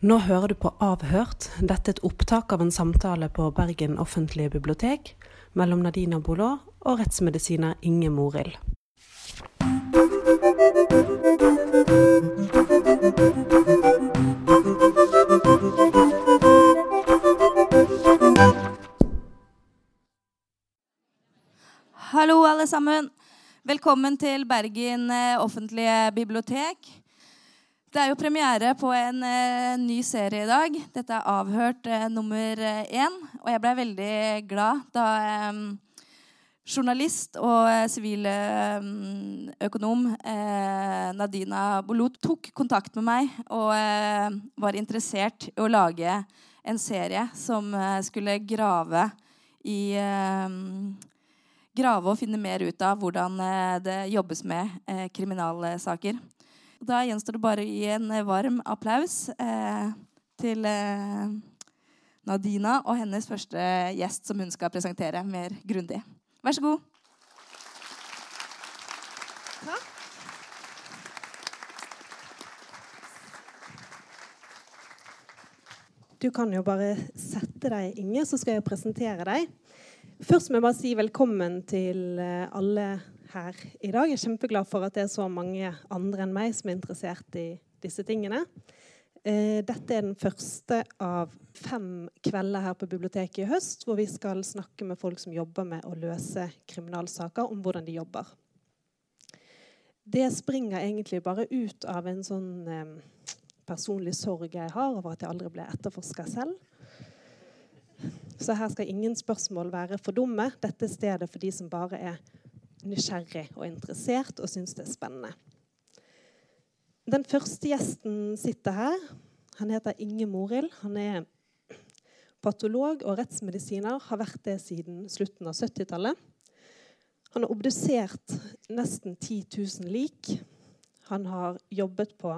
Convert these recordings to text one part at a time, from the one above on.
Nå hører du på Avhørt. Dette er et opptak av en samtale på Bergen offentlige bibliotek mellom Nadina Bolå og rettsmedisiner Inge Morild. Hallo, alle sammen. Velkommen til Bergen eh, offentlige bibliotek. Det er jo premiere på en eh, ny serie i dag. Dette er Avhørt eh, nummer én. Og jeg ble veldig glad da eh, journalist og siviløkonom eh, Nadina Bolot tok kontakt med meg og eh, var interessert i å lage en serie som skulle grave i grave og finne mer ut av hvordan det jobbes med kriminalsaker. Da gjenstår det bare å gi en varm applaus eh, til eh, Nadina og hennes første gjest, som hun skal presentere mer grundig. Vær så god. Takk. Du kan jo bare sette deg, Inge, så skal jeg presentere deg. Først må jeg bare si velkommen til eh, alle her i dag. Jeg er kjempeglad for at det er så mange andre enn meg som er interessert i disse tingene. Eh, dette er den første av fem kvelder her på biblioteket i høst hvor vi skal snakke med folk som jobber med å løse kriminalsaker, om hvordan de jobber. Det springer egentlig bare ut av en sånn eh, personlig sorg jeg har over at jeg aldri ble etterforska selv. Så her skal ingen spørsmål være for dumme. Dette er stedet for de som bare er nysgjerrig og interessert og syns det er spennende. Den første gjesten sitter her. Han heter Inge Morild. Han er patolog og rettsmedisiner. Har vært det siden slutten av 70-tallet. Han har obdusert nesten 10 000 lik. Han har jobbet på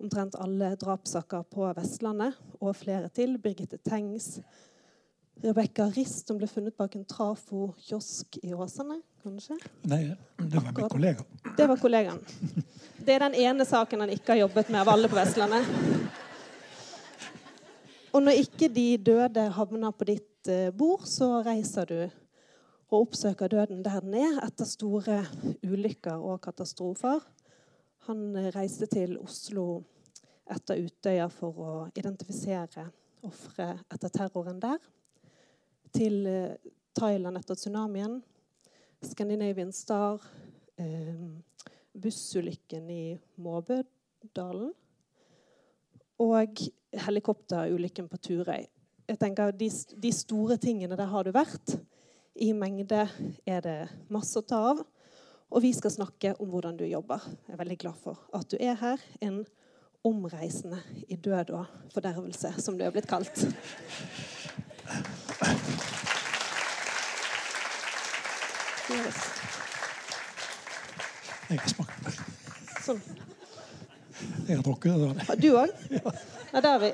omtrent alle drapssaker på Vestlandet og flere til. Birgitte Tengs, Rebekka Rist, som ble funnet bak en trafo-kiosk i Åsane, kanskje? Nei, det var min kollega. Det var kollegaen. Det er den ene saken han ikke har jobbet med av alle på Vestlandet. Og når ikke de døde havner på ditt eh, bord, så reiser du og oppsøker døden der den er, etter store ulykker og katastrofer. Han eh, reiste til Oslo etter Utøya for å identifisere ofre etter terroren der til eh, Thailand etter tsunamien, Scandinavian Star, eh, bussulykken i Måbødalen og helikopterulykken på Turøy. Jeg tenker de, de, store tingene der har du vært. I mengde er det masse å ta av. Og vi skal snakke om hvordan du jobber. Jeg er veldig glad for at du er her. En omreisende i død og fordervelse, som du er blitt kalt. Jeg har smakt. Sånn. Jeg har drukket av Har Du òg? Ja. har vi,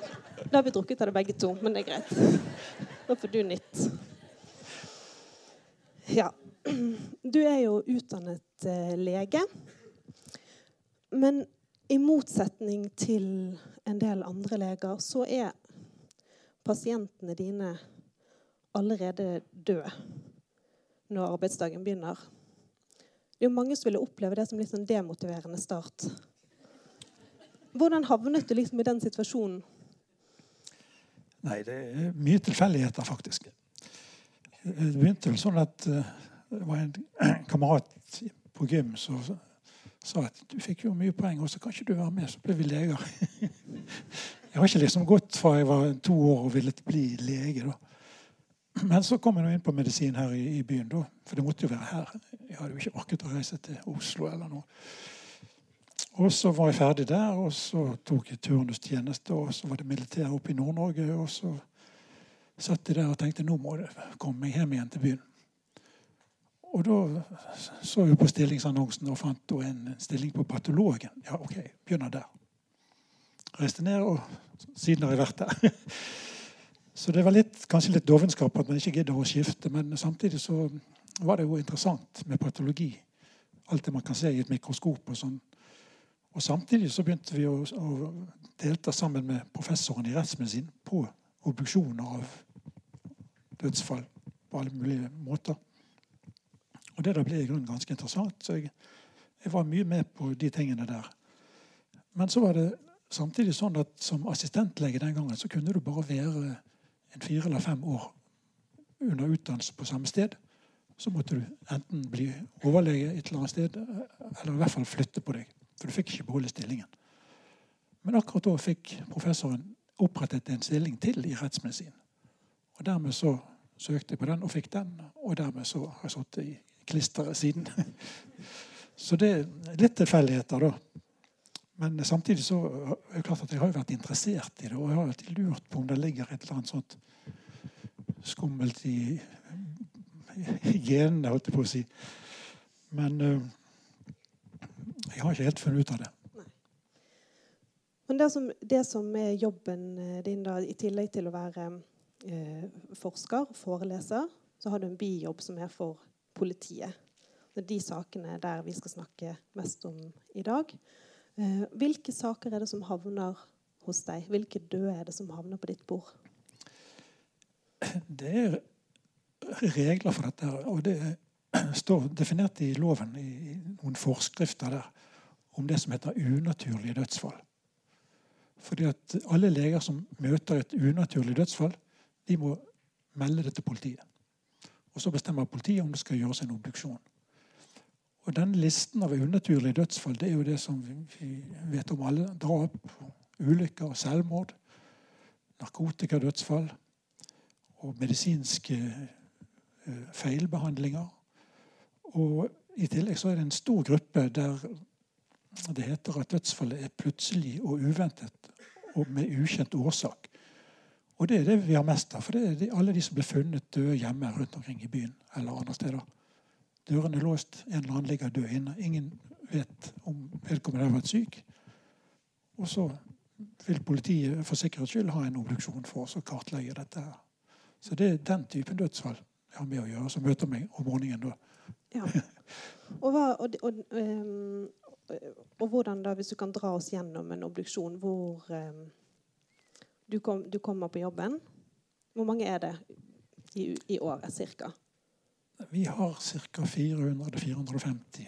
da har vi drukket av det begge to, men det er greit. Da får du nytt. Ja. Du er jo utdannet eh, lege. Men i motsetning til en del andre leger, så er pasientene dine allerede døde når arbeidsdagen begynner. Det er jo mange som ville oppleve det som litt sånn demotiverende start. Hvordan havnet du liksom i den situasjonen? Nei, det er mye tilfeldigheter, faktisk. Det begynte vel sånn at uh, det var en kamerat på gym som sa at du fikk jo mye poeng, og så kan ikke du være med, så ble vi leger. jeg har ikke liksom gått fra jeg var to år og ville bli lege. da. Men så kom jeg inn på medisin her i, i, byen, da. For det måtte jo være her. Jeg hadde jo ikke orket å reise til Oslo eller noe. Og så var jeg ferdig der, og så tok jeg turnustjeneste, og så var det militær oppe i Nord-Norge. Og så satt jeg der og tenkte nå må jeg komme meg hjem igjen til byen. Og da så jeg på stillingsannonsen og fant en stilling på patologen. Ja, OK, begynner der. Reiste ned, og siden har jeg vært der. Så det var litt, kanskje litt dovenskap at man ikke gidder å skifte. Men samtidig så var det jo interessant med patologi. Alt det man kan se i et mikroskop. Og sånn. Og Samtidig så begynte vi å, å delta sammen med professoren i rettsmedisin på obduksjoner av dødsfall på alle mulige måter. Og Det da ble i grunnen ganske interessant. så jeg, jeg var mye med på de tingene der. Men så var det samtidig sånn at som assistentlege den gangen så kunne du bare være en fire eller fem år under utdannelse på samme sted. Så måtte du enten bli overlege et eller annet sted, eller i hvert fall flytte på deg. For du fikk ikke beholde stillingen. Men akkurat da fikk professoren opprettet en stilling til i rettsmedisin. Og dermed så søkte jeg på den og fikk den, og dermed så har jeg sittet i klisteret siden. så det er litt tilfeldigheter, da. Men samtidig så er det klart at jeg har vært interessert i det, og jeg har alltid lurt på om det ligger et eller annet sånt skummelt i, i genene, holdt jeg på å si. Men uh, jeg har ikke helt funnet ut av det. Men det som, det som, er jobben eh, din, da, i tillegg til å være eh, forsker, foreleser, så har du en bijobb som er for politiet. Det er de sakene der vi skal snakke mest om i dag. Eh, hvilke saker er det som havner hos deg? Hvilke døde er det som havner på ditt bord? Det er regler for dette. Og det står definert i loven i noen forskrifter der om det som heter unaturlige dødsfall. Fordi at alle leger som møter et unaturlig dødsfall, de må melde det til politiet. Og Så bestemmer politiet om det skal gjøres en obduksjon. Og Denne listen av unaturlige dødsfall det er jo det som vi vet om alle. Drap, ulykker, selvmord, narkotikadødsfall og medisinske uh, feilbehandlinger. Og I tillegg så er det en stor gruppe der det heter at dødsfallet er plutselig og uventet og med ukjent årsak. Og det er det vi har mest av. For det er alle de som blir funnet døde hjemme rundt omkring i byen eller andre steder. Dørene er låst, en eller annen ligger død inne. Ingen vet om vedkommende har vært syk. Og så vil politiet for sikkerhets skyld ha en obduksjon for oss å kartlegge dette. her. Så det er den typen dødsfall jeg har med å gjøre, som møter meg om morgenen da. Ja. Og, hva, og, og, um, og, hvordan da, hvis du kan dra oss gjennom en obduksjon hvor um, du, kom, du, kommer på jobben. Hvor mange er det i, i året ca.? Vi har ca. 400-450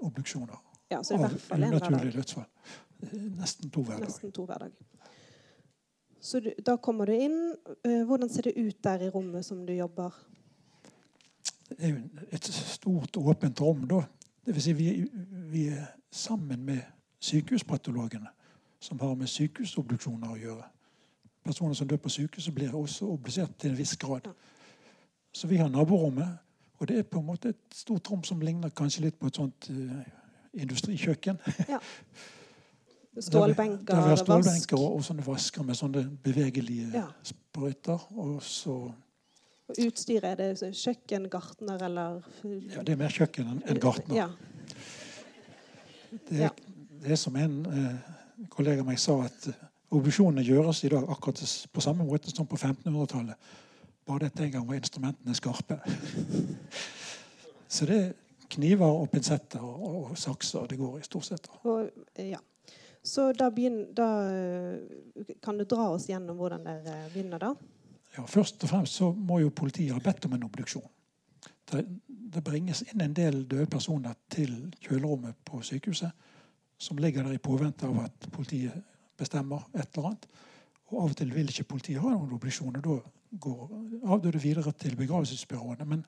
obduksjoner. Ja, så i hvert fall en hver dag. dødsfall. Nesten to hver dag. Nesten to hver dag. Så du, da kommer du inn. Uh, hvordan ser det ut der i rommet som du jobber? Det er jo et stort, åpent rom. da. Det vil si vi, vi er sammen med sykehuspatologene, som har med sykehusobduksjoner å gjøre. Personer som dør på sykehuset, blir også obdusert til en viss grad. Så vi har naborommet. Og det er på en måte et stort rom som ligner kanskje litt på et sånt uh, industrikjøkken. Ja. Stålbenker, der vi, der vi stålbenker og, og, sånne vasker med sånne bevegelige ja. sprøyter. Og så og utstyret, er det kjøkken, gartner eller Ja, det er mer kjøkken enn gartner. Ja. Det, er, det, er, som en eh, kollega av meg sa, at uh, obduksjonene gjøres i dag akkurat på samme måte som på 1500-tallet. Bare dette en gang var instrumentene skarpe. Så det er kniver og pinsetter og, og, sakser det går i stort sett. Og, ja. Så da, begynner, da, eh, kan du dra oss gjennom hvordan dere begynner, da? Ja, Først og fremst så må jo politiet ha bedt om en obduksjon. Det, det, bringes inn en del døde personer til kjølerommet på sykehuset. Som ligger der i påvente av at politiet bestemmer et eller annet. Og Av og til vil ikke politiet ha noen obduksjon. og Da går avdøde videre til begravelsesbyråene. Men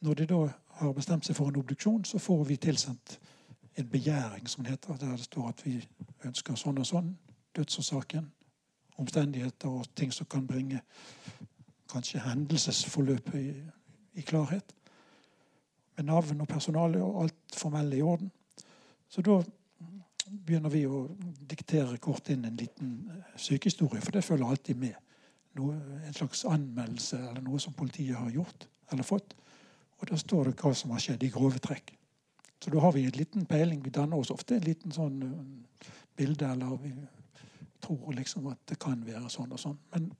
når de da har bestemt seg for en obduksjon, så får vi tilsendt en begjæring som det heter, der det står at vi ønsker sånn og sånn. Dødsårsaken, omstendigheter og ting som kan bringe kanskje hendelsesforløpet i, i klarhet. Med navn og personale og alt formelle i orden. Så da begynner vi å diktere kort inn en liten eh, sykehistorie, for det følger alltid med. Noe, en slags anmeldelse eller noe som politiet har gjort eller fått. Og da står det hva som har skjedd, i grove trekk. Så da har vi en liten peiling. Vi danner oss ofte en liten sånn uh, bilde, eller vi tror liksom at det kan være sånn og sånn. Men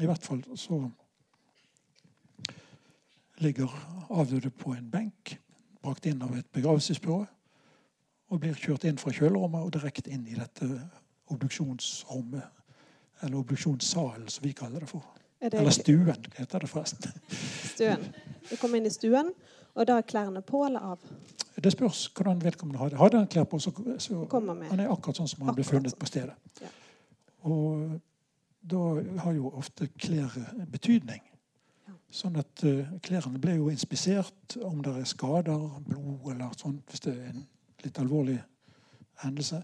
i hvert fall så ligger avdøde på en benk, brakt inn av et begravelsesbyrå. og blir kjørt inn fra kjølerommet og direkte inn i dette obduksjonsrommet. Eller obduksjonssalen, som vi kaller det for. Det Eller stuen, heter det forresten. stuen? Du kommer inn i stuen, og da er klærne på eller av? Det spørs hvordan vedkommende hadde. Hadde han klær på, så, så han er akkurat sånn som han ble funnet på stedet. Ja. Og da har jo ofte klær betydning. Sånn at uh, klærne ble jo inspisert om det er skader, blod eller sånt, hvis det er en litt alvorlig hendelse.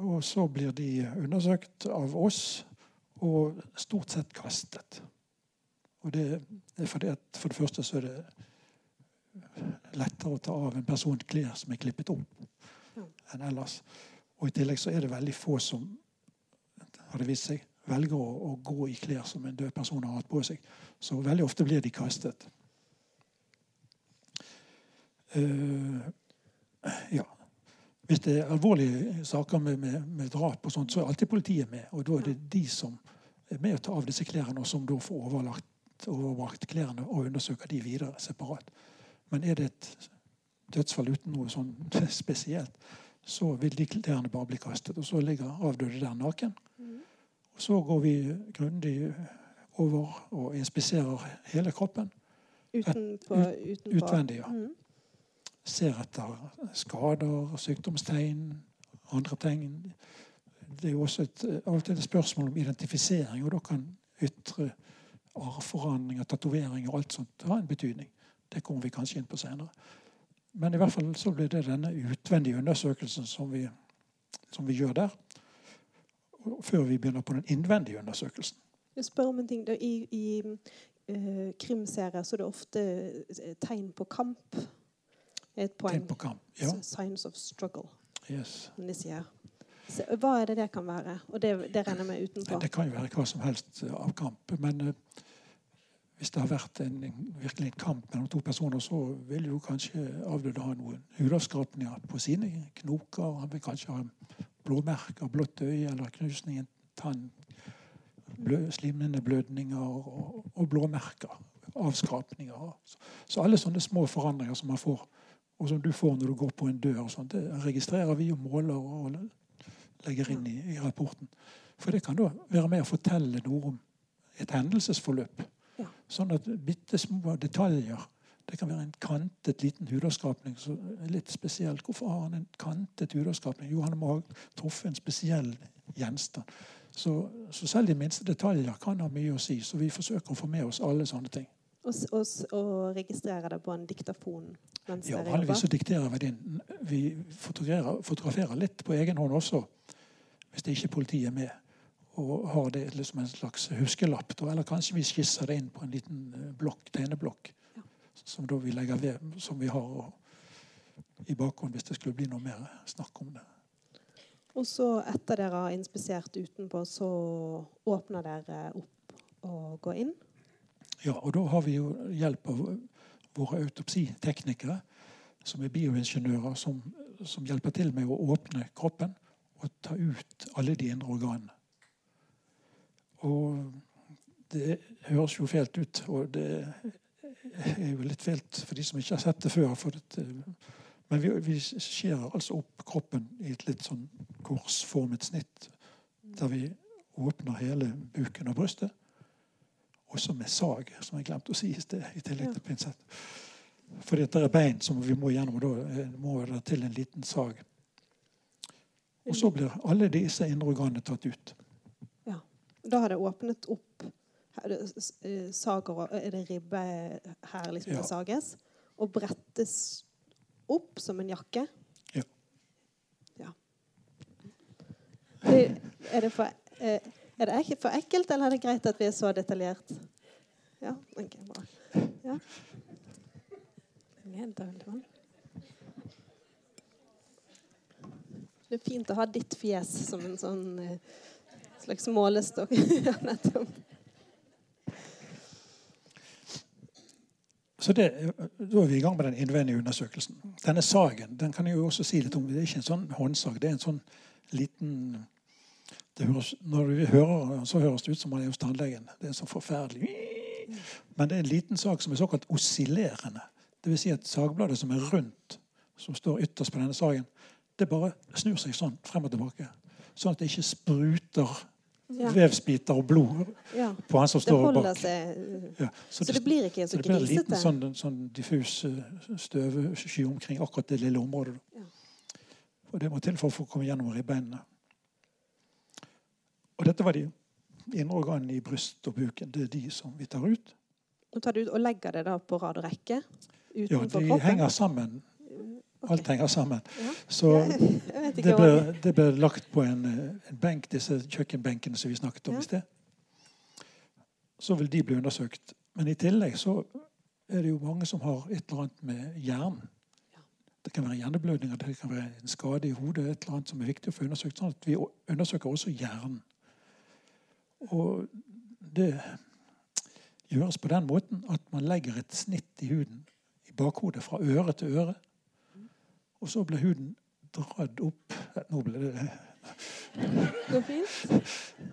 Og så blir de undersøkt av oss og stort sett kastet. Og det er fordi at for det første så er det lettere å ta av en person klær som er klippet opp, enn ellers. Og i tillegg så er det veldig få som har det vist seg, velger å, å gå i klær som en død person har hatt på seg. Så veldig ofte blir de kastet. Uh, ja. Hvis det er alvorlige saker med, med, med drap, og sånt, så er alltid politiet med. Og da er det de som er med å ta av disse klærne, og som da får overlagt, overbrakt klærne og undersøker de videre separat. Men er det et dødsfall uten noe sånn spesielt, så vil de klærne bare bli kastet. Og så ligger avdøde der naken. Og så går vi grundig over og inspiserer hele kroppen. Utenpå, utenpå. Utvendig, ja. Mhm. Ser etter skader, sykdomstegn, andre tegn. Det er jo også et, alltid et spørsmål om identifisering, og da kan ytre arvforandringer, tatoveringer og alt sånt ha en betydning. Det kommer vi kanskje inn på senere. Men i hvert fall så blir det denne utvendige undersøkelsen som vi, som vi gjør der. Før vi begynner på den innvendige undersøkelsen. Jeg spør om en ting. Da, I i uh, krimserier så er det ofte eh, tegn på kamp. Et poeng. Ja. Signs of struggle, Yes. Så, hva er det det kan være? Og det, det renner meg utenpå. Det kan jo være hva som helst eh, av kamp. Men uh, hvis det har vært en, en, virkelig en kamp mellom to personer, så vil jo kanskje avdøde ha noen hudavskrapninger på sine knoker. Han vil kanskje ha blåmerker, blått øye eller knusning i en tann. Blø, slimende blødninger og, og blåmerker. Avskrapninger. Så, så alle sånne små forandringer som man får, og som du får når du går på en dør, sånt, det registrerer vi og måler og legger inn i, i rapporten. For det kan da være med å fortelle noe om et hendelsesforløp. Ja. Sånn at bitte små detaljer Det kan være en kantet liten hudavskapning. Så litt spesiell. Hvorfor har han en kantet hudavskapning? Jo, han må ha truffet en spesiell gjenstand. Så, så selv de minste detaljer kan ha mye å si. Så vi forsøker å få med oss alle sånne ting. Og, og, og registrere det på en diktafon Ja, Vanligvis så dikterer vi den. Vi fotograferer, fotograferer litt på egen hånd også, hvis det ikke politiet er med. Og har det liksom en slags huskelapp. Eller kanskje vi skisser det inn på en liten eh, blokk, tegneblokk. Som da vi legger ved, som vi har og, i bakhånd hvis det skulle bli noe mer snakk om det. Og så etter dere har inspisert utenpå, så åpner dere opp og går inn? Ja, og da har vi jo hjelp av våre autopsiteknikere, som er bioingeniører, som, som hjelper til med å åpne kroppen og ta ut alle de indre organene. Og det høres jo fælt ut, og det er jo litt fælt for de som ikke har sett det før. Det, men vi, vi skjærer altså opp kroppen i et litt sånn korsformet snitt, der vi åpner hele buken og brystet. Også med sag, som jeg glemte å si i sted. i tillegg til pinsett. For dette det er bein som vi må gjennom, og da eh, må det til en liten sag. Og så blir alle disse indre organene tatt ut. Ja. Da har det åpnet opp sager Er det ribbe her liksom Ja. det sages? Og brettes opp som en jakke? Ja. Ja. Det, er, det for, eh, er det ikke for ekkelt, eller er det greit at vi er så detaljert? Ja, ok, bra. Ja. Det er fint å ha ditt fjes som en sånn eh, slags målestokk. ja, nettopp. Så det, Da er vi i gang med den innvendige undersøkelsen. Denne sagen den kan jeg jo også si litt om. Det er ikke en sånn håndsag. Det er en sånn liten høres, Når vi hører så høres det ut som man er hos tannlegen. Det er så forferdelig. Men det er en liten sak som er såkalt oscillerende. Dvs. Si at sagbladet som er rundt, som står ytterst på denne sagen, det bare snur seg sånn frem og tilbake. Sånn at det ikke spruter Ja. vevsbiter og blod ja. på han som står bak. seg Ja, Så det blir ikke så så det blir en liten sånn, sånn diffus eh, støvsky omkring akkurat det lille området. Ja. Og det må til for å få komme gjennom ribbeinene. Og dette var de indre organene i bryst og buken. Det er de som vi tar ut. Og tar du ut og legger det da på rad og rekke Ja, de kroppen? henger sammen. Alt henger sammen. Ja. Så det ble, det ble lagt på en, en benk, disse kjøkkenbenkene som vi snakket om Ja. i sted. Så vil de bli undersøkt. Men i tillegg så er det jo mange som har et eller annet med hjernen. Det kan være hjerneblødninger, det kan være en skade i hodet, et eller annet som er viktig å få undersøkt. Sånn at vi undersøker også hjernen. Og det gjøres på den måten at man legger et snitt i huden i bakhodet fra øre til øre. Og så blir huden dratt opp Nå ble det Det går fint.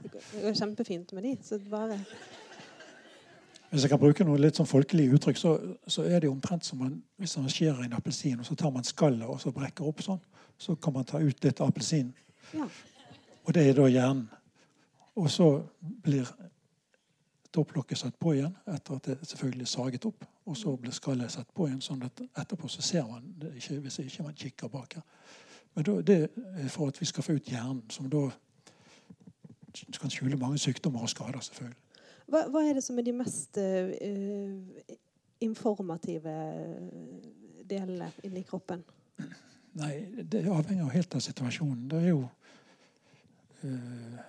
Det går, kjempefint med de. Så det bare Hvis jeg kan bruke noe litt sånn folkelig uttrykk, så, så er det omtrent som man, hvis man skjærer en appelsin, og så tar man skallet og så brekker opp sånn, så kan man ta ut litt av appelsinen. Ja. Og det er da hjernen. Og så blir topplokket satt på igjen etter at det selvfølgelig er saget opp. Og så blir skallet satt på igjen, sånn at etterpå så ser man det ikke hvis ikke man kikker bak her. Men da, det er for at vi skal få ut hjernen, som da kan skjule mange sykdommer og skader, selvfølgelig. Hva, hva er det som er de mest eh, informative delene inni kroppen? Nei, det avhenger helt av situasjonen. Det er jo eh,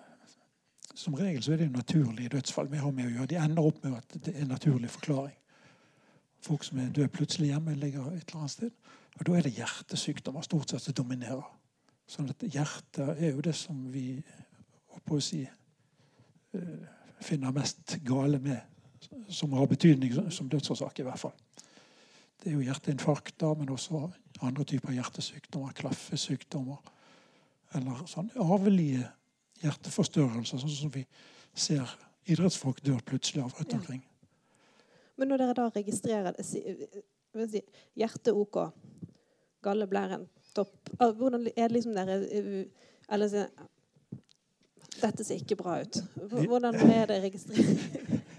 Som regel så er det naturlige dødsfall vi har med å gjøre. De ender opp med at det er en naturlig forklaring. Folk som er døde plutselig hjemme, ligger et eller annet sted. Og da er det hjertesykdommer stort sett som dominerer. Sånn at hjertet er jo det som vi å si eh, finner mest gale med, som har betydning som dødsårsak, i hvert fall. Det er jo hjerteinfarkter, men også andre typer hjertesykdommer, klaffesykdommer. Eller sånn arvelige hjerteforstørrelser, sånn som vi ser idrettsfolk dør plutselig av rundt Ja. Men når dere da registrerer det, si, si, Hjertet OK, galleblæren topp Hvordan er det liksom dere eh, Eller si, Dette ser ikke bra ut. Hvordan er det registrert?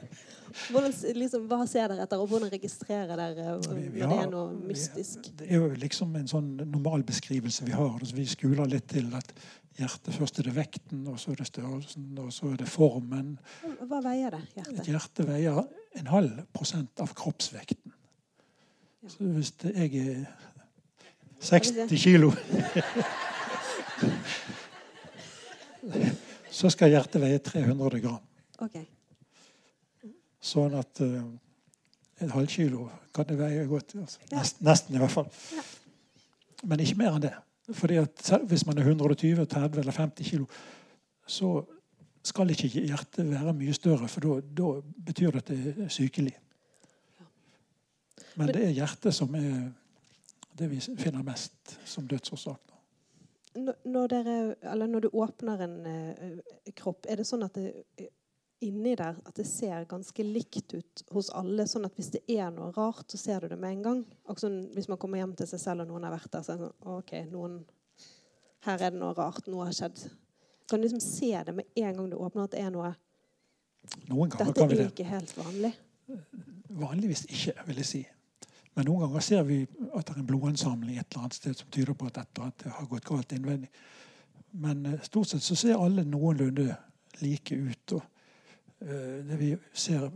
Hvordan, liksom, hva ser dere etter, og hvordan registrerer dere eh, når det er noe mystisk? Det er jo liksom en sånn normal beskrivelse vi har. Altså vi skuler litt til at hjertet først er det vekten, og så er det størrelsen, og så er det formen. Hva veier det, Et hjertet? hjerte veier en halv prosent av kroppsvekten. Ja. Så hvis det, jeg er 60 kilo Så skal hjertet veie 300 gram. Okay. Sånn at uh, et halvkilo kan det veie godt. Altså. Ja. Nesten, nesten, i hvert fall. Ja. Men ikke mer enn det. Fordi at hvis man er 120, 30 eller 50 kilo, så skal ikke hjertet være mye større, for da- betyr det at det er sykelig. Men det er hjertet som er det vi finner mest som dødsårsak. Når, dere, eller når du åpner en eh, kropp, er det sånn at det, inni der at det ser ganske likt ut hos alle? Sånn at hvis det er noe rart, så ser du det med en gang? Også hvis man kommer hjem til seg selv og noen har vært der, så er det sånn OK, noen, her er det noe rart, noe har skjedd. Kan du liksom se det med en gang du åpner at det er noe Noen ganger Dette er det. ikke helt vanlig. Vanligvis ikke, vil jeg si. Men noen ganger ser vi at det er en blodansamling et eller annet sted som tyder på at dette har gått galt innvendig. Men eh, stort sett så ser alle noenlunde like ut. Og det vi ser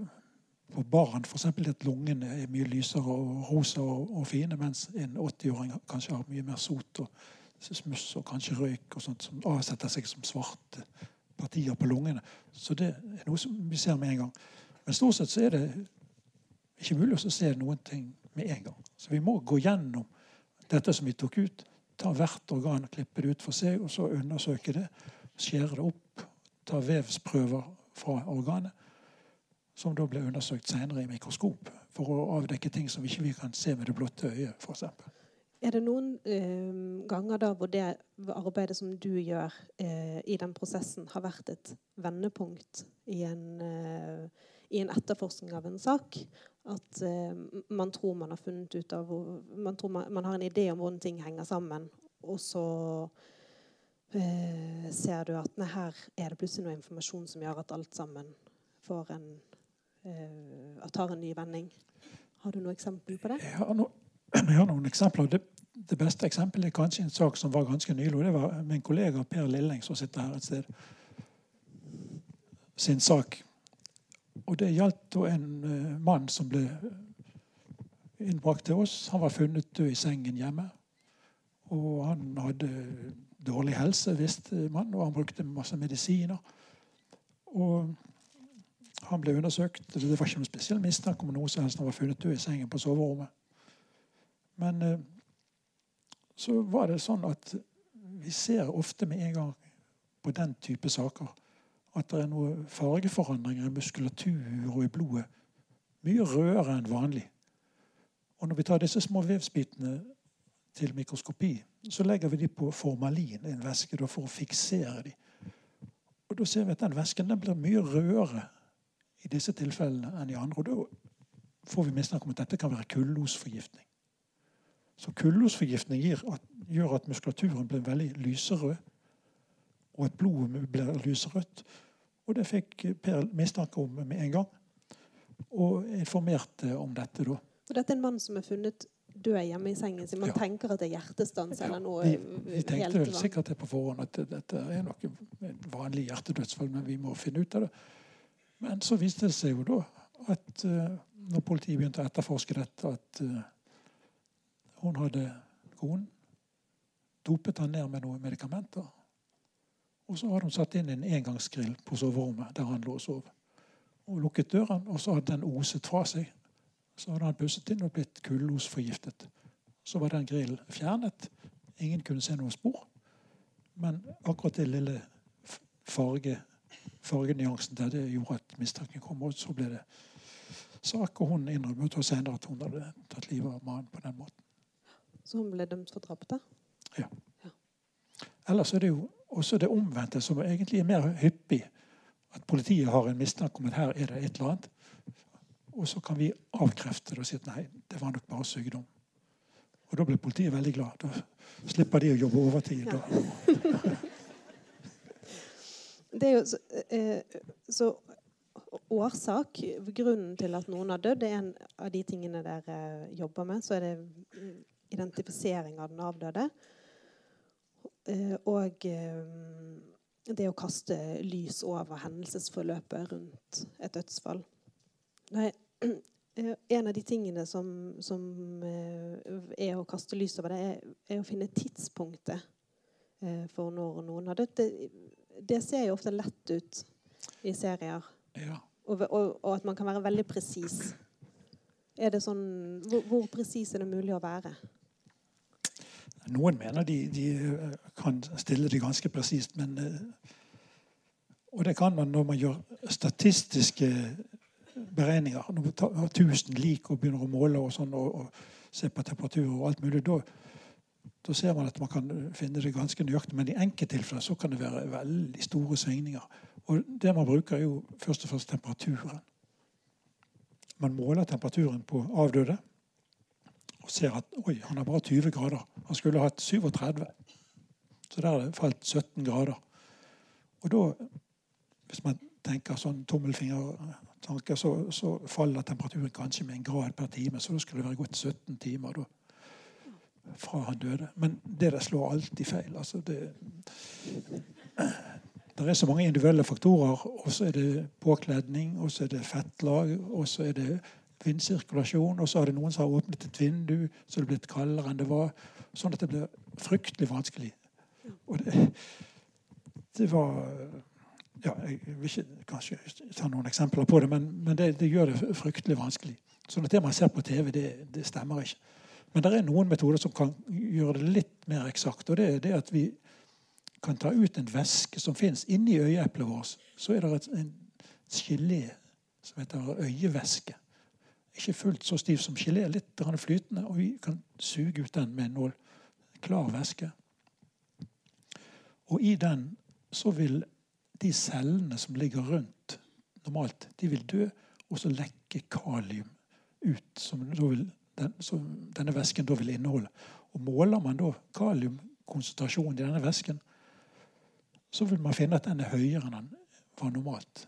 på barn, f.eks. at lungene er mye lysere og rosa og, og fine, mens en 80-åring kanskje har mye mer sot og smuss og kanskje røyk og sånt som avsetter seg som svarte partier på lungene. Så det er noe som vi ser med en gang. Men stort sett så er det ikke mulig å se noen ting med en gang. Så vi må gå gjennom dette som vi tok ut. Ta hvert organ og klippe det ut for seg, og så undersøke det. Skjære det opp. Ta vevsprøver fra organet, som da ble undersøkt senere i mikroskop for å avdekke ting som ikke vi kan se med det blotte øyet, f.eks. Er det noen eh, ganger da hvor det arbeidet som du gjør eh, i den prosessen, har vært et vendepunkt i en, eh, i en etterforskning av en sak? At eh, man tror man har funnet ut av hvor, Man tror man, man har en idé om hvordan ting henger sammen, og så eh, ser du at nei, her er det plutselig noe informasjon som gjør at alt sammen får en eh, tar en ny vending. Har du noe eksempel på det? Jeg har, no, jeg har noen eksempler. Det, det, beste eksempelet er kanskje en sak som var ganske nylig. Det var min kollega Per Lilling som sitter her et sted. Sin sak. Og Det gjaldt en uh, mann som ble innbrakt til oss. Han var funnet død i sengen hjemme. Og han hadde dårlig helse, visste man, og han brukte masse medisiner. Og han ble undersøkt. Det var ikke noen spesiell mistanke om noe som helst. Han var funnet død i sengen på soverommet. Men eh, så var det sånn at vi ser ofte med en gang på den type saker at det er noen fargeforandringer i muskulatur og i blodet. Mye rødere enn vanlig. Og når vi tar disse små vevsbitene til mikroskopi, så legger vi de på formalin i en væske for å fiksere de. Og Da ser vi at den væsken den blir mye rødere i disse tilfellene enn i andre. Og Da får vi mistanke om at dette kan være kullosforgiftning. Så kullosforgiftning gjør at muskulaturen blir veldig lyserød, og at blodet blir lyserødt. Og det fikk Per mistanke om med en gang, og informerte om dette da. Og dette er en mann som er funnet død hjemme i sengen sin. Man ja. tenker at det er hjertestans eller noe vi, vi tenkte vel sikkert det på forhånd at dette er nok en vanlig hjertedødsfall, men vi må finne ut av det. Men så viste det seg jo da at uh, når politiet begynte å etterforske dette, at uh, hun hadde konen dopet han ned med noen medikamenter. Og så hadde hun satt inn en engangsgrill på soverommet der han lå og sov. Og lukket døren, og så hadde den oset fra seg. Så hadde han pusset inn og blitt kullosforgiftet. Så var den grillen fjernet. Ingen kunne se noen spor. Men akkurat det lille farge fargenyansen der det gjorde at mistanken kom. Og så ble det sak, og hun innrømmet senere at hun hadde tatt livet av mannen på den måten. Så hun ble dømt for drap, da? Ja. ja. Ellers er det jo også det omvendte som egentlig er mer hyppig. At politiet har en mistanke om at her er det et eller annet. Og så kan vi avkrefte det og si at nei, det var nok bare sykdom. Og da blir politiet veldig glad. Da slipper de å jobbe overtid. Ja. det er jo så, eh, så, årsak, grunnen til at noen har dødd, det er en av de tingene dere jobber med. Så er det mm, identifisering av den avdøde. Eh, og eh, det å kaste lys over hendelsesforløpet rundt et dødsfall. Nei, eh, en av de tingene som, som, eh, er å kaste lys over det, er, er å finne tidspunktet eh, for når noen har dødd. Det, det ser jo ofte lett ut i serier. Ja. Og, og, og, at man kan være veldig presis. Er det sånn, Hvor, hvor presis er det mulig å være? Noen mener de, de eh, kan stille det ganske presist, men eh, Og det kan man når man gjør statistiske beregninger. Når man tar 1000 lik og begynner å måle og sånn, og, og se på temperatur og alt mulig. da ser man at man kan finne det ganske nøyaktig. Men i enkelttilfeller så kan det være veldig store svingninger. Og det man bruker, er jo først og fremst temperaturen. Man måler temperaturen på avdøde og ser at oi, han har bare 20 grader. Han skulle hatt 37. Så der har det falt 17 grader. Og da, hvis man tenker sånn tommelfingertanker, så, så faller temperaturen kanskje med en grad per time. Så da skulle det være gått 17 timer. da fra han døde. Men det der slår alltid feil. Altså det, det er så mange individuelle faktorer. Og så er det påkledning, og så er det fettlag, og så er det vindsirkulasjon. Og så er det noen som har åpnet et vindu, så det er blitt kaldere enn det var. Sånn at det blir fryktelig vanskelig. Og det, det var ja, Jeg vil ikke kanskje ta noen eksempler på det, men, men det, det, gjør det fryktelig vanskelig. Sånn at det man ser på TV, det, det stemmer ikke. Men det er noen metoder som kan gjøre det litt mer eksakt. Og det er det at vi kan ta ut en væske som fins inni øyeeplet vårt. Så er det en gelé som heter øyevæske. Ikke fullt så stiv som gelé, litt flytende. Og vi kan suge ut den med en nål. Klar væske. Og i den så vil de cellene som ligger rundt normalt, de vil dø, og så lekke kalium ut. Som vil den, som denne væsken da vil inneholde. Og Måler man da kaliumkonsentrasjonen i denne væsken, så vil man finne at den er høyere enn den var normalt.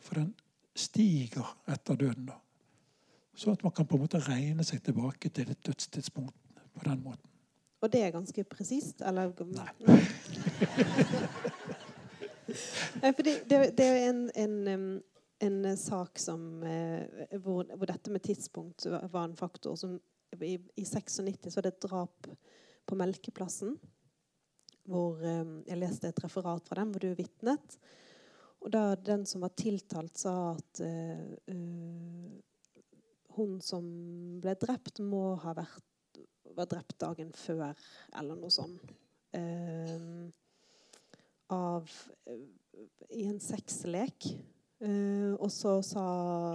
For den stiger etter døden. da. Så at man kan på en måte regne seg tilbake til et dødstidspunkt på den måten. Og det er ganske presist? Eller Nei. Det, det er en, en, en sak som eh, hvor, hvor dette med tidspunkt var en faktor. Som, i, I 96 så var det et drap på Melkeplassen. Hvor jeg leste et referat fra dem hvor du vitnet. Og da den som var tiltalt, sa at eh, eh, hun som ble drept, må ha vært var drept dagen før, eller noe sånt. Eh, av eh, I en sexlek. Uh, og så sa,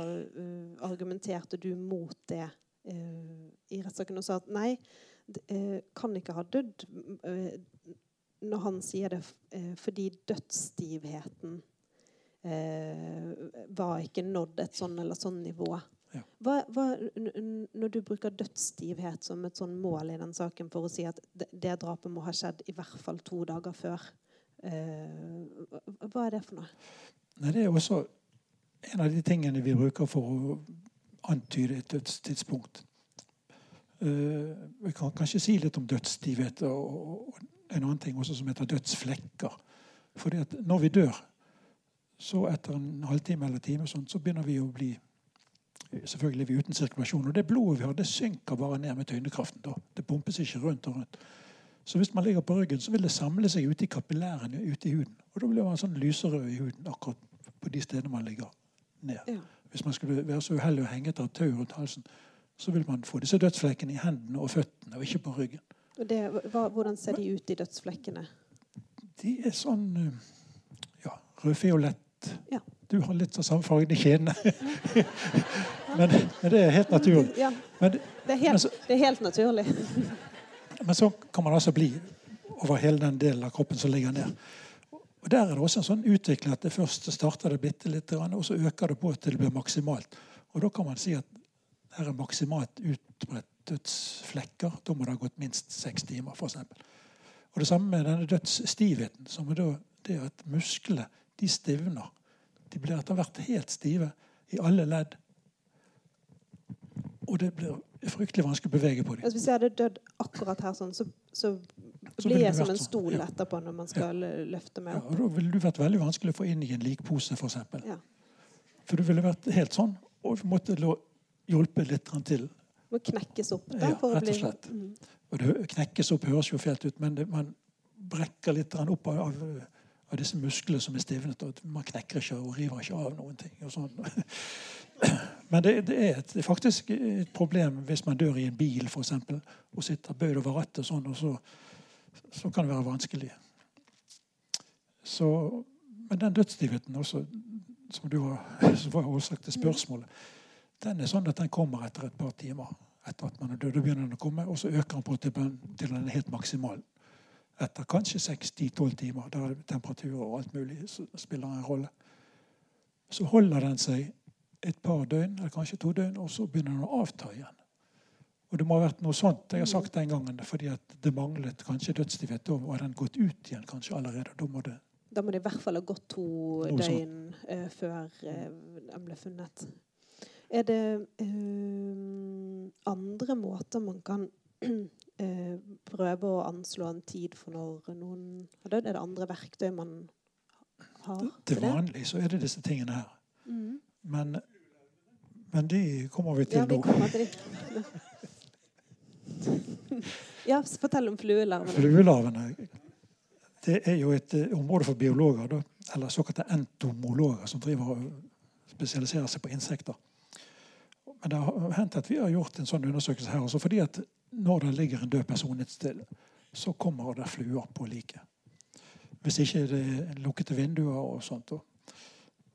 uh, argumenterte du mot det uh, i rettssaken og sa at nei, det, kan ikke ha dødd når han sier det fordi dødsstivheten var ikke nådd et sånn eller sånn nivå. Ja. Hva, hva, når du bruker dødsstivhet som et sånn mål i den saken for å si at det, det drapet må ha skjedd i hvert fall to dager før, hva- hva er det for noe? Nei, det er også en av de tingene vi bruker for å antyde et dødstidspunkt. Eh, vi kan kanskje si litt om dødsstivhet og, en annen ting også som heter dødsflekker. Fordi at når vi dør, så etter en halvtime eller time sånn, så begynner vi å bli Selvfølgelig vi uten sirkulasjon. Og det blodet vi har, det synker bare ned med tyngdekraften. Det pumpes ikke rundt og rundt. Så hvis man ligger på ryggen, så vil det samle seg ute i kapillærene ute i huden. Og da blir man sånn lyserød i huden akkurat på de stedene man ligger ned. Ja. Hvis man skulle være så uheldig å henge et tau rundt halsen, så vil man få disse dødsflekkene i hendene og føttene, og ikke på ryggen. Det, hva, hvordan ser de ut, de dødsflekkene? De er sånn eh, ja, rødfiolett. Ja. Du har litt av samme fargen i kjedene. men, men det er helt naturlig. Ja, Men, det er Men så- det er helt naturlig. men så kan man altså bli over hele den delen av kroppen som ligger ned. Og Der er det også en sånn utvikling at det først starter det bitte litt, og så øker det på til det blir maksimalt. Og da kan man si at her er maksimalt utbredt dødsflekker. Da må det ha gått minst seks timer, f.eks. Og det samme med denne dødsstivheten, som er det at musklene de stivner. De blir etter hvert helt stive i alle ledd. Og det blir fryktelig vanskelig å bevege på dem. Altså, hvis jeg hadde dødd akkurat her, sånn, så, så Så blir jeg som en sånn, stol ja. etterpå når man skal løfte meg Ja, opp. og Da ville du vært veldig vanskelig å få inn i en likpose, f.eks. For, Ja. for du ville vært helt sånn og måtte hjulpet litt til. Må knekkes opp da, Ja, rett og bli slett. Mm. Og det knekkes opp høres jo fælt ut, men det, man brekker litt opp av, av, av disse musklene som er stivnet. Og man knekker ikke og river ikke av noen ting. Og sånn. Men det, det er et, faktisk et problem hvis man dør i en bil for eksempel, og sitter bøyd over rattet, og sånn, og så, så kan det være vanskelig. Så, men den dødsstivheten også, som du var, som var årsak til spørsmålet, den er sånn at den kommer etter et par timer. Etter at man er død, da begynner den å komme, og så øker den på til, den er helt maksimal. Etter kanskje 6-10-12 timer, der temperatur og alt mulig spiller en rolle. Så holder den seg et par døgn, eller kanskje to døgn, og så begynner den å avta igjen. Og det må ha vært noe sånt jeg har sagt den gangen, fordi at det manglet kanskje dødsstivhet. Da var den gått ut igjen kanskje allerede. Da må det Da må det i hvert fall ha gått to Noe døgn uh, før uh, den ble funnet. Er det uh, andre måter man kan prøve å anslå en tid for når noen har dødd? Er det andre verktøy man har Til vanlig så er det disse tingene her. Mhm. Men, men de kommer vi til Ja, vi nå. til. Ja, fortell om fluelarvene. Fluelarvene det er jo et eh, område for biologer, da, eller såkalte entomologer, som driver og spesialiserer seg på insekter. Men det har hendt at vi har gjort en sånn undersøkelse her også, fordi at når det ligger en død person et sted, så kommer det fluer på liket. Hvis ikke det er lukkede vinduer og sånt. Og,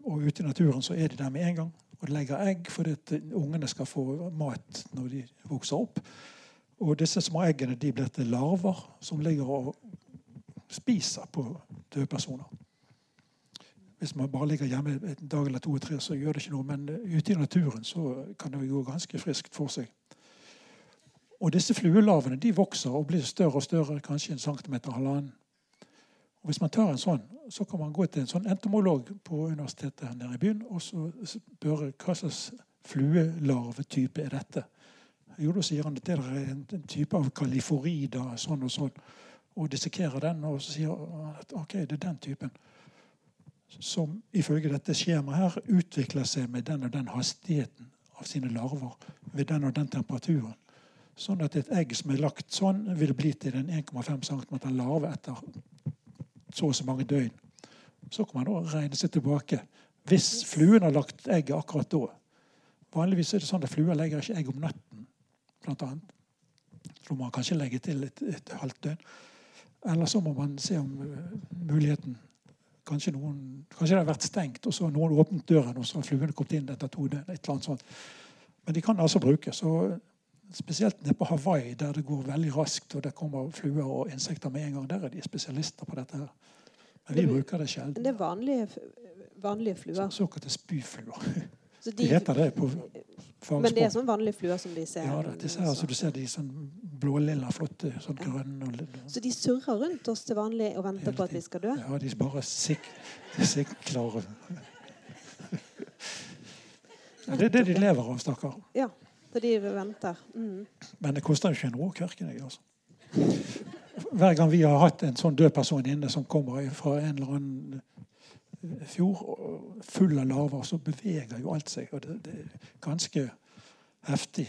og ute i naturen så er de der med en gang og legger egg fordi at ungene skal få mat når de vokser opp. Og disse små eggene de blir til larver som ligger og spiser på døde personer. Hvis man bare ligger hjemme en dag eller to og tre, så gjør det ikke noe. Men ute i naturen så kan det gå ganske friskt for seg. Og disse fluelarvene de vokser og blir større og større, kanskje en centimeter halvannen. Og hvis man tar en sånn, så kan man gå til en sånn entomolog på universitetet her nede i byen og så spørre hva slags fluelarvetype er dette. Jo, da sier han at det er en, en type av kaliforida, sånn og sånn. Og dissekerer den, og så sier han at ok, det er den typen. Som ifølge dette skjemaet her utvikler seg med den og den hastigheten av sine larver ved den og den temperaturen. Sånn at et egg som er lagt sånn, vil bli til en 1,5 cm larve etter så og så mange døgn. Så kan man regne seg tilbake. Hvis fluen har lagt egget akkurat da. Vanligvis er det sånn at fluer legger ikke egg om natten. Blant annet. Så må man kanskje legge til et, et halvt døgn. Eller så må man se om uh, muligheten kanskje, noen, kanskje, det har vært stengt, og så har noen åpnet døren, og så har fluene kommet inn etter to døgn. et eller annet sånt. Men de kan altså brukes. Spesielt nede på Hawaii, der det går veldig raskt, og det kommer fluer og insekter med en gang. Der er de spesialister på dette. her. Men vi det, bruker det sjelden. Det er vanlige, vanlige fluer? Så, såkalte spyfluer. Så de, de, heter det på fagspråk. Men det er sånn vanlige fluer som vi ser? Ja, det, ser, altså, du ser de sånn blålilla, flotte, sånn ja. grønne. Og, så de surrer rundt oss til vanlig og venter på at vi skal dø? Ja, de bare sik sikler Det er det de lever av, stakkar. Ja, så de venter. Mm. Men det koster jo ikke en rå Jeg, altså. Hver gang vi har hatt en sånn død person inne som kommer fra en eller annen fjord full av laver, så beveger jo alt seg. Og det, det er ganske heftig.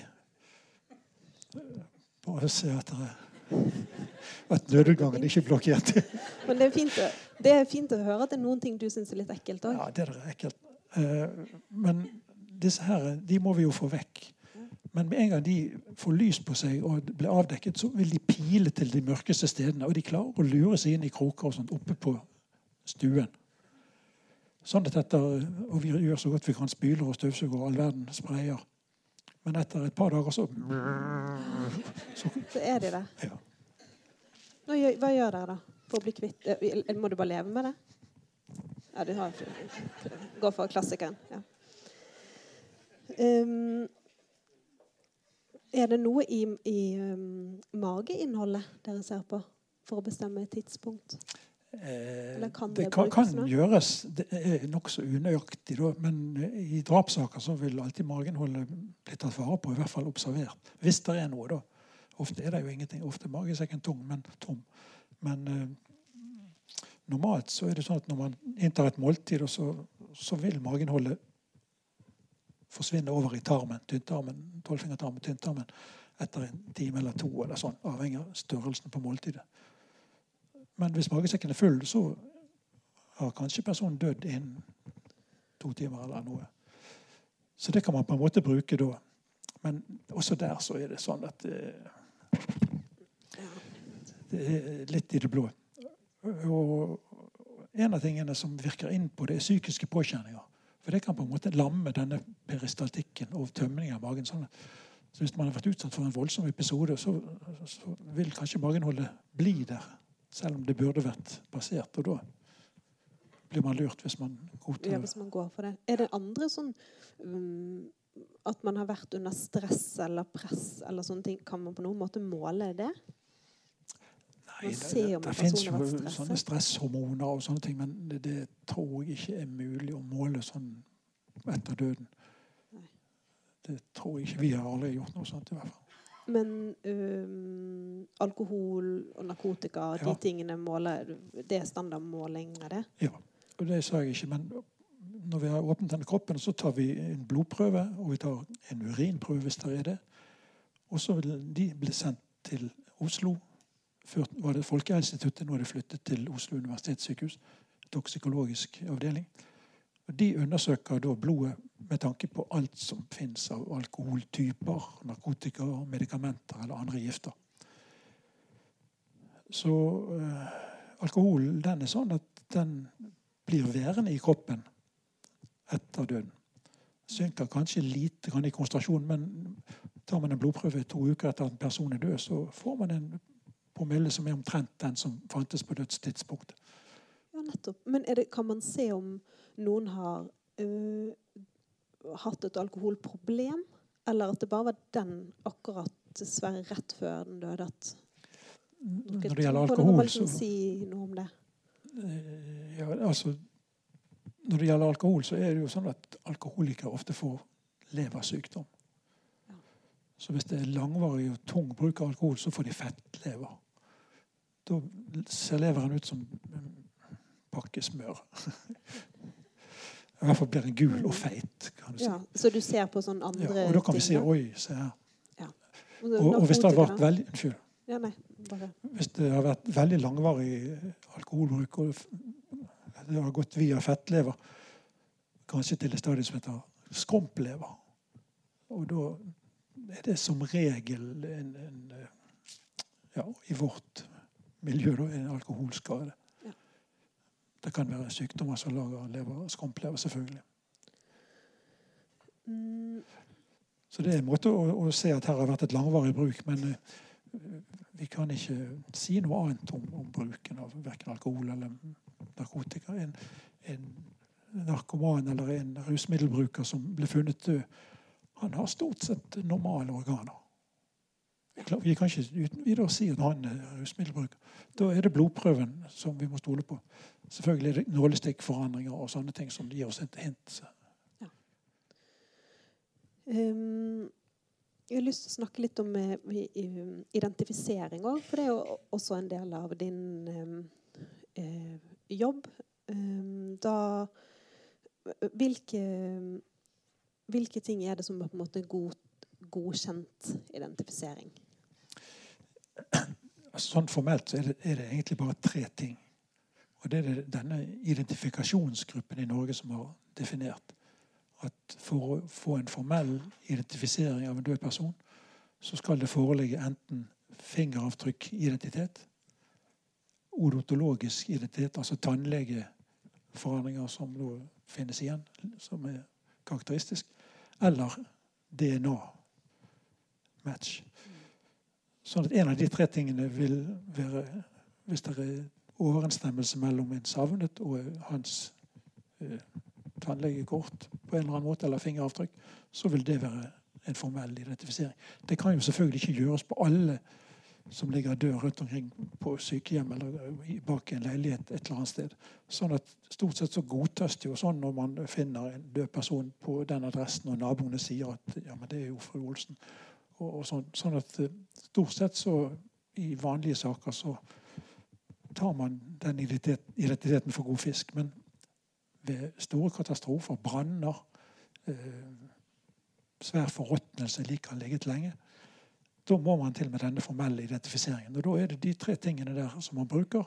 Bare se at, at nødutgangen ikke er blokkert. Men det er, fint, det er, fint, å høre at det er noen ting du syns er litt ekkelt òg. Ja, det er ekkelt. Eh, men disse her, de må vi jo få vekk. Men med en gang de får lys på seg og blir avdekket, så vil de pile til de mørkeste stedene. Og de klarer å lure seg inn i kroker og sånt oppe på stuen. Sånn at etter, og vi gjør så godt vi kan, spyler og støvsuger og all verden sprayer. Men etter et par dager så Så, så er de det? Ja. Nå, hva gjør dere da for å bli kvitt Eller Må du bare leve med det? Ja, du har Gå for klassikeren. Ja. Um, er det noe i, i um, mageinnholdet dere ser på for å bestemme et tidspunkt? Eller kan det, det kan, kan gjøres. Det er nokså unøyaktig. Da, men i drapssaker så vil alltid mageinnholdet bli tatt vare på, i hvert fall observert. Hvis det er noe, da. Ofte er det jo ingenting. Ofte er magesekken tung, men tom. Men eh, normalt så er det sånn at når man inntar et måltid, så, så vil mageinnholdet forsvinne over i tarmen, tynntarmen, tolvfingertarmen, tynntarmen etter en time eller to, eller sånn, avhengig av størrelsen på måltidet. Men hvis magesekken er full, så har kanskje personen dødd innen to timer eller noe. Så det kan man på en måte bruke da. Men også der så er det sånn at eh, det er litt i det blå. Og en av tingene som virker inn på det, er psykiske påkjenninger. For det kan på en måte lamme denne peristaltikken og tømningen av magen. sånn så Hvis man har vært utsatt for en voldsom episode, så, så vil kanskje magenholdet bli der selv om det burde vært basert. Og da blir man lurt hvis man godtar ja, hvis man går for det. Er det andre sånn um, At man har vært under stress eller press eller sånne ting, kan man på noen måte måle det? Nei, det, det, det finnes jo sånne stresshormoner og sånne ting, men det, det, tror jeg ikke er mulig å måle sånn etter døden. Det tror jeg ikke. Vi har aldri gjort noe sånt i hvert fall. Men um, alkohol og narkotika, ja. de tingene måler Det er standardmåling av det? Ja. Og det sa jeg ikke. Men når vi har åpnet denne kroppen, så tar vi en blodprøve, og vi tar en urinprøve hvis det er det. Og så vil de bli sendt til Oslo. Før var det Folkehelseinstituttet, nå er det flyttet til Oslo universitetssykehus. Toksikologisk avdeling. Og De undersøker da blodet med tanke på alt som fins av alkoholtyper, narkotika, medikamenter eller andre gifter. Så øh, alkohol den er sånn at den blir værende i kroppen etter døden. Synker kanskje lite grann i konsentrasjon, men tar man en blodprøve to uker etter at en person er død, så får man en promille som er omtrent den som fantes på dødstidspunktet. Ja, nettopp. Men det, kan man se om noen har øh, hatt et alkoholproblem, eller at det bare var den akkurat dessverre rett før den døde at Når det gjelder alkohol, så si noe om det. Eh, ja, altså, Når det gjelder alkohol, så er det jo sånn at alkoholikere ofte får leversykdom. Ja. Så hvis det er langvarig og tung bruk av alkohol, så får de fettlever. Da ser leveren ut som en pakke smør. I hvert fall blir den gul og feit. kan du si. Ja, så du ser på sånne andre Ja, og da kan vi si oi, se her. Og, Og, og hvis det har vært veldig Unnskyld. Ja, nei, Hvis det har vært veldig langvarig alkoholbruk, og det har gått via fettlever, kanskje til det stadiet som heter skrumplever, og da er det som regel en, en ja, i vårt miljø er en alkoholskade. Ja. Det kan være sykdommer som lager lever, skrumplever, selvfølgelig. mm, Så det er en måte å, å se at her har vært et langvarig bruk. Men uh, vi kan ikke si noe annet om, om bruken av verken alkohol eller narkotika. En, en narkoman eller en rusmiddelbruker som ble funnet død, han har stort sett normale organer. Vi kan ikke uten videre si at han er rusmiddelbruker. Da er det blodprøven som vi må stole på. Selvfølgelig er det nålestikkforandringer og sånne ting som gir oss et hint. Um, jeg har lyst til å snakke litt om eh, identifisering òg, for det er jo også en del av din um, jobb. Um, da hvilke, hvilke ting er det som er på en måte god, godkjent identifisering? Altså, sånn formelt så er det, er det egentlig bare tre ting. Og det er det denne identifikasjonsgruppen i Norge som har definert. At for å få en formell identifisering av en død person, så skal det foreligge enten fingeravtrykkidentitet, odontologisk identitet, altså tannlegeforandringer som nå finnes igjen, som er karakteristisk, eller DNA-match. Sånn at en av de tre tingene vil være Hvis det er overensstemmelse mellom en savnet og hans eh, tannlegekort på en eller annen måte, eller fingeravtrykk, så vil det være en formell identifisering. Det kan jo selvfølgelig ikke gjøres på alle som ligger død rundt omkring på sykehjem eller bak en leilighet et eller annet sted. Sånn at Stort sett så godtas det jo sånn når man finner en død person på den adressen, og naboene sier at ja, men det er jo fru Olsen. Og, og sånn, sånn at eh, stort sett så i vanlige saker så tar man den identiteten for god fisk. Men ved store katastrofer, branner, eh, svær forråtnelse lik har ligget lenge, da må man til med denne formelle identifiseringen. Og da er det de tre tingene der som man bruker.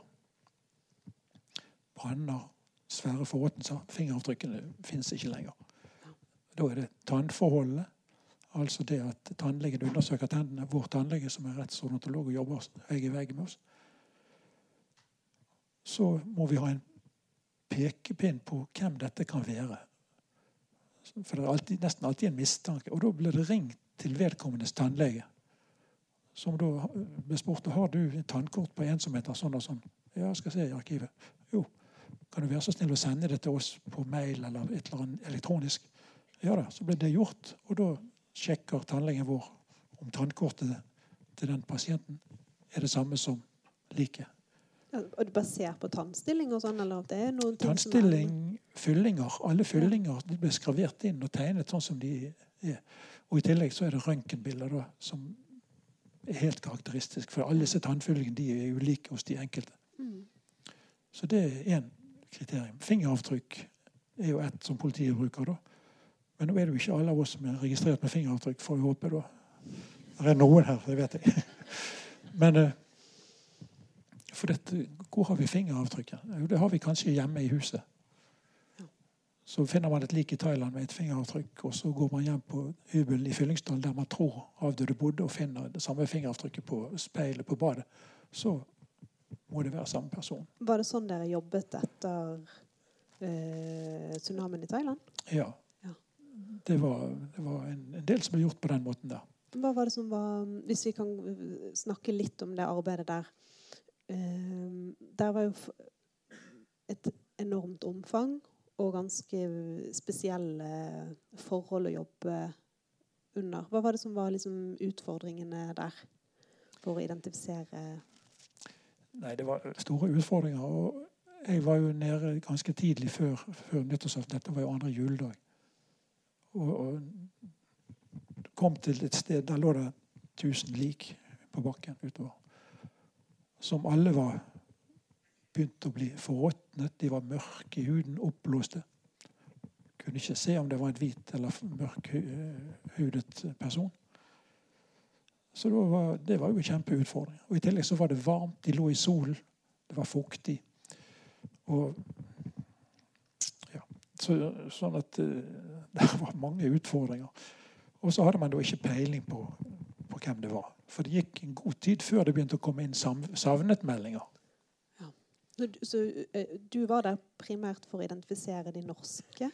Branner, svære forråtnelser. Fingeravtrykkene fins ikke lenger. Da er det tannforholdet. Altså det at tannlegen undersøker tennene. Vår tannlege, som er rettsodontolog og jobber vegg i vegg med oss. Så må vi ha en pekepinn på hvem dette kan være. For det er alltid, nesten alltid en mistanke. Og da blir det ringt til vedkommendes tannlege. Som da blir spurt har du tannkort på en som heter sånn og sånn. Ja, jeg skal se i arkivet. Jo, kan du være så snill å sende det til oss på mail eller et eller annet elektronisk? Ja da, så ble det gjort. Og da sjekker tannlegen vår om tannkortet til den pasienten er det samme som liket. Ja, og Basert på tannstilling og sånn? eller det er noen ting som er- Tannstilling, fyllinger. Alle fyllinger de blir skravert inn og tegnet sånn som de er. Og I tillegg så er det røntgenbilder som er helt karakteristisk. For alle disse tannfyllingene de er ulike hos de enkelte. Mm. Så det er én kriterium. Fingeravtrykk er jo ett som politiet bruker. da. Men nå er det jo ikke alle av oss som er registrert med fingeravtrykk, får vi håpe. da. Det er noen her, det vet jeg. Men eh, for dette, hvor har vi fingeravtrykket? Jo, det har vi kanskje hjemme i huset. Så finner man et lik i Thailand med et fingeravtrykk, og så går man hjem på hybelen i Fyllingsdal der man tror avdøde bodde, og finner det samme fingeravtrykket på speilet på badet. Så må det være samme person. Var det sånn dere jobbet etter eh, tsunamien i Thailand? Ja. Det var, det var en, en del som ble gjort på den måten der. Hva var det som var Hvis vi kan eh, snakke litt om det arbeidet der. Uh, der var jo et enormt omfang og ganske spesielle forhold å jobbe under. Hva var det som var liksom utfordringene der for å identifisere Nei, det var store utfordringer. Og jeg var jo nede ganske tidlig før, før nyttårsaften. Dette var jo andre juledag. Og, og kom til et sted Der lå det 1000 lik på bakken utover. Som alle var begynt å bli forråtnet. De var mørke i huden, oppblåste. Kunne ikke se om det var en hvit eller mørkhudet person. Så det var, det var jo en kjempeutfordring. Og I tillegg så var det varmt. De lå i solen. Det var fuktig. Og så, Sånn at det var mange utfordringer. Og så hadde man da ikke peiling på, på, hvem det var. For det gikk en god tid før det begynte å komme inn savnetmeldinger. Ja. Så, så du var der primært for å identifisere de norske?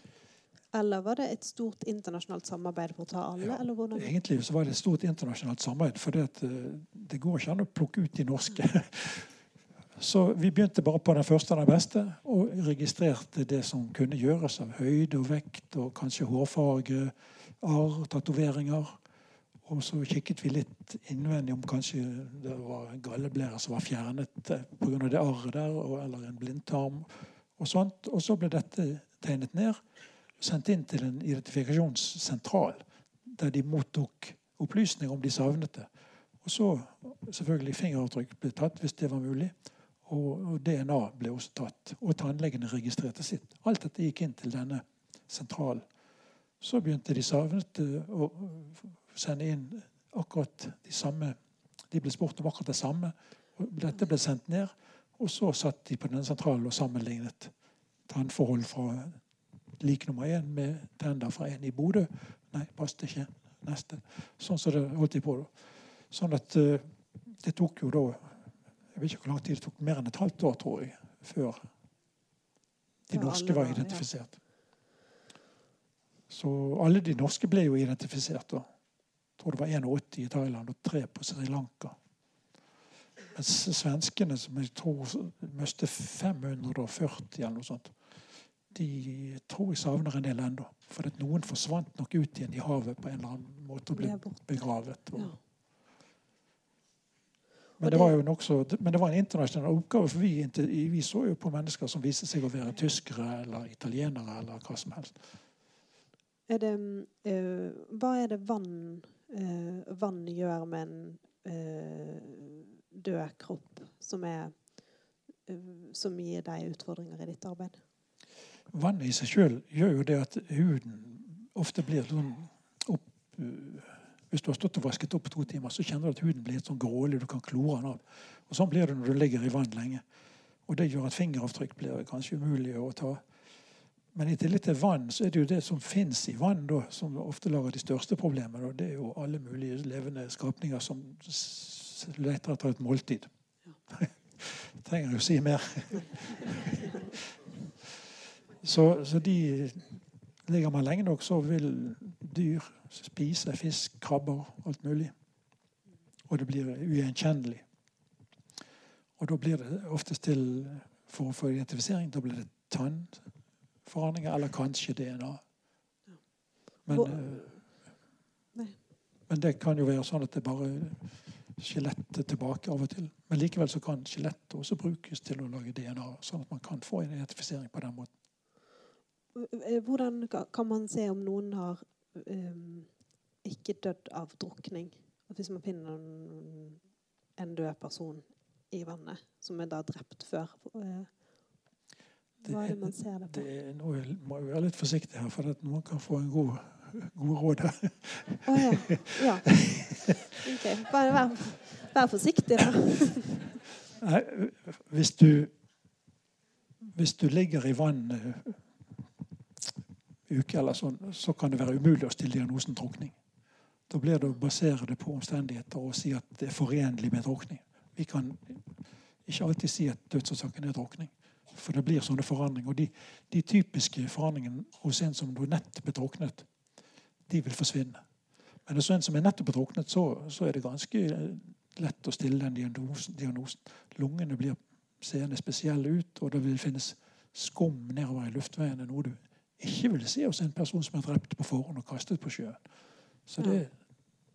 Eller var det et stort internasjonalt samarbeid for å ta alle? Ja, egentlig så var det et stort internasjonalt samarbeid. For det, det går ikke an å plukke ut de norske. Så vi begynte bare på den første og den beste og registrerte det som kunne gjøres av høyde og vekt og kanskje hårfarge, arr, tatoveringer. Og så kikket vi litt innvendig om kanskje det var galleblære som var fjernet pga. det arret der, eller en blindtarm. Og sånt. Og så ble dette tegnet ned og sendt inn til en identifikasjonssentral, der de mottok opplysninger om de savnede. Og så selvfølgelig fingeravtrykk ble tatt hvis det var mulig. Og, DNA ble også tatt. Og tannlegene registrerte sitt. Alt dette gikk inn til denne sentralen. Så begynte de savnede å sende inn akkurat de samme De ble spurt om akkurat det samme. Dette ble sendt ned. Og så satt de på denne sentralen og sammenlignet tannforhold fra lik nummer én med tenner fra en i Bodø. Nei, passet ikke. Neste. Sånn som det holdt de på. Sånn at uh, det tok jo da Jeg vet ikke hvor lang tid det tok. Mer enn et halvt år, tror jeg, før de norske var identifisert. Så alle de norske ble jo identifisert. da. Jeg tror det var 81 i Thailand og tre på Sri Lanka. Mens svenskene, som jeg tror mistet 540 eller noe sånt, de tror jeg savner en del ennå. For noen forsvant nok ut igjen i havet på en eller annen måte og ble begravet. Og, men det, var jo nokså, men det var en internasjonal oppgave, for vi, vi, så jo på mennesker som viste seg å være tyskere eller italienere eller hva som helst. Er det, uh, hva er det vann, uh, vann gjør med en uh, død kropp som, er, som gir deg utfordringer i ditt arbeid? vannet i seg sjøl gjør jo det at huden ofte blir sånn opp Hvis du har stått og vasket opp to timer, så kjenner du at huden blir litt sånn grålig. Du kan klore den av. Og Sånn blir det når du ligger i vann lenge. Og Det gjør at fingeravtrykk blir kanskje umulig å ta. Men i tillegg til vann så er det jo det som fins i vann, da, som ofte lager de største problemene. Og det er jo alle mulige levende skapninger som leter etter et måltid. Ja. Trenger jo si mer. Så, så de ligger man lenge nok, så vil dyr spise fisk, krabber, alt mulig. Og det blir ugjenkjennelig. Og da blir det oftest til For å få identifisering da blir det tannforandringer, eller kanskje DNA. Men, uh, men det kan jo være sånn at det bare skjelettet tilbake av og til. Men likevel så kan skjelettet også brukes til å lage DNA, sånn at man kan få identifisering på den måten. Eh, hvordan kan man se om noen har um, ikke dødd av drukning? At hvis man finner en, en, død person i vannet, som er da drept før uh, Hva er det man ser det på? Det, nå må jeg være litt forsiktig her, for at noen kan få en god, gode råd her. Å oh, ja. ja. Ok. Bare vær, vær forsiktig, da. Nei, hvis du hvis du ligger i vannet uke, eller sånn, så kan det være umulig å stille diagnosen drukning. Da blir det å basere det på omstendigheter og si at det er forenlig med drukning. Vi kan ikke alltid si at dødsårsaken er drukning. For det blir sånne forandringer. Og de, de typiske forandringene hos en som nettopp er druknet, de vil forsvinne. Men hos en som er nettopp druknet, så, så, er det ganske lett å stille den diagnosen. Lungene blir seende spesielle ut, og det vil finnes skum nedover i luftveiene. noe du ikke ville se hos en person som er drept på forhånd og kastet på sjøen. Så det,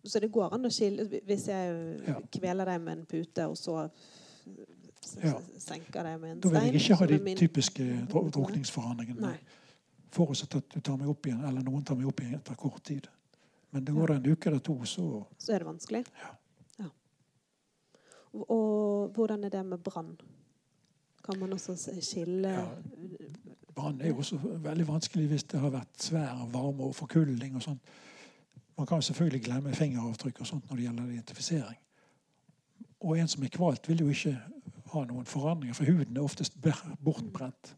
Så det går an å skille Hvis jeg Ja. kveler deg med en pute, og så Ja. senker deg med en stein da vil jeg ikke ha de min- typiske dro- drukningsforhandlingene. Forutsatt at du tar meg opp igjen, eller noen tar meg opp igjen etter kort tid. Men det går det en uke eller to, så Så er det vanskelig? Ja. Ja. Og, og hvordan er det med brann? Kan man også skille Ja. Brann er jo også veldig vanskelig hvis det har vært svær varme og forkulding og sånt. Man kan selvfølgelig glemme fingeravtrykk og sånt når det gjelder identifisering. Og en som er kvalt, vil jo ikke ha noen forandringer, for huden er oftest bortbrent.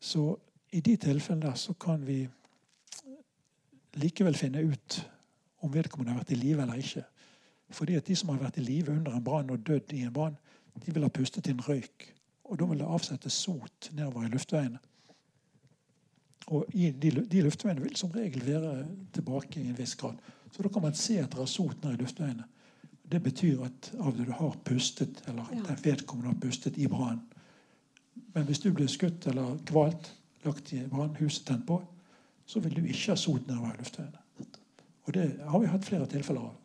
Så i de tilfellene der så kan vi likevel finne ut om vedkommende har vært i live eller ikke. Fordi at de som har vært i live under en brann og dødd i en brann, de vil ha pustet inn røyk. Og da vil det avsette sot nedover i luftveiene. Og i de, de luftveiene vil som regel være tilbake i en viss grad. Så da kan man se at det er sot ned i luftveiene. Det betyr at av det du har pustet, eller Ja. den vedkommende har pustet i brannen. Men hvis du blir skutt eller kvalt, lagt i brann, huset tent på, så vil du ikke ha sot nedover i luftveiene. Og det har vi hatt flere tilfeller av.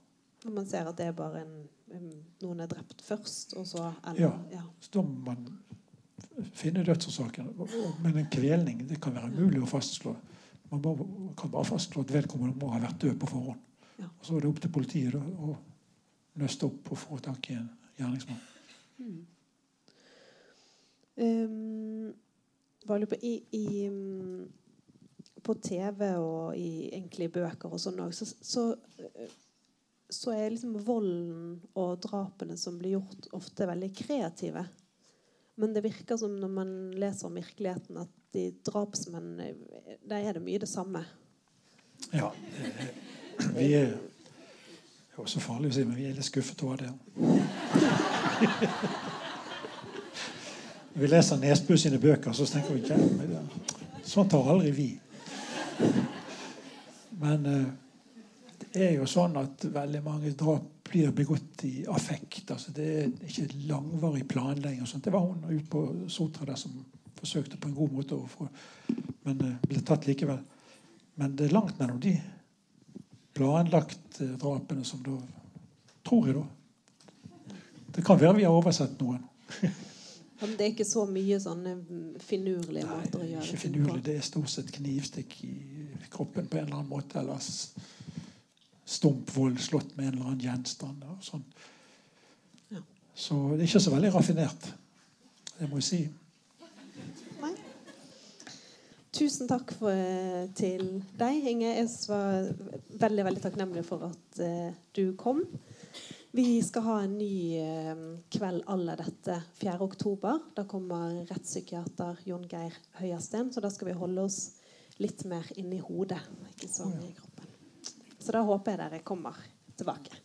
Når man ser at det er bare en, en- noen er drept først, og så eller, Ja. ja. Så da må man finne dødsårsaken. Men en kvelning det kan være umulig å fastslå. Man må, kan bare fastslå at vedkommende må ha vært død på forhånd. Og Så er det opp til politiet å nøste opp og få tak i en gjerningsmann. Um, bare på, i, i, um, på TV og i egentlig bøker og sånn så, så, eh, så er liksom volden og drapene som blir gjort, ofte veldig kreative. Men det virker som når man leser om virkeligheten, at de drapsmennene Der er det mye det samme. Ja, eh, vi er Det er også farlig å si, men vi er litt skuffet over det. Når vi leser Nesbø sine bøker, så tenker vi ikke Sånt har aldri vi. Men eh, det er jo sånn at veldig mange drap blir begått i affekt. altså Det er ikke langvarig planlegging. og sånt. Det var hun ute på Sotra der som forsøkte på en god måte å få Men eh, ble tatt likevel. Men det er langt mellom de planlagt drapene som da Tror jeg, da. Det kan være vi har oversett noen. Men det er ikke så mye sånne mm, finurlige Nei, måter å gjøre finurlig. på. Det er stort sett knivstikk i kroppen på en eller annen måte. Eller stumpvold slått med en eller annen gjenstand. Og sånn. Ja. Så det er ikke så veldig raffinert. Det må jeg si. Nei. Tusen takk for, eh, til deg, Inge. Jeg var veldig veldig takknemlig for at uh, du kom. Vi skal ha en ny eh, kveld alle dette 4. oktober. Da kommer rettspsykiater Jon Geir Høiersten. Så da skal vi holde oss litt mer inni hodet, ikke så mye i kroppen. Så da håper jeg dere kommer tilbake.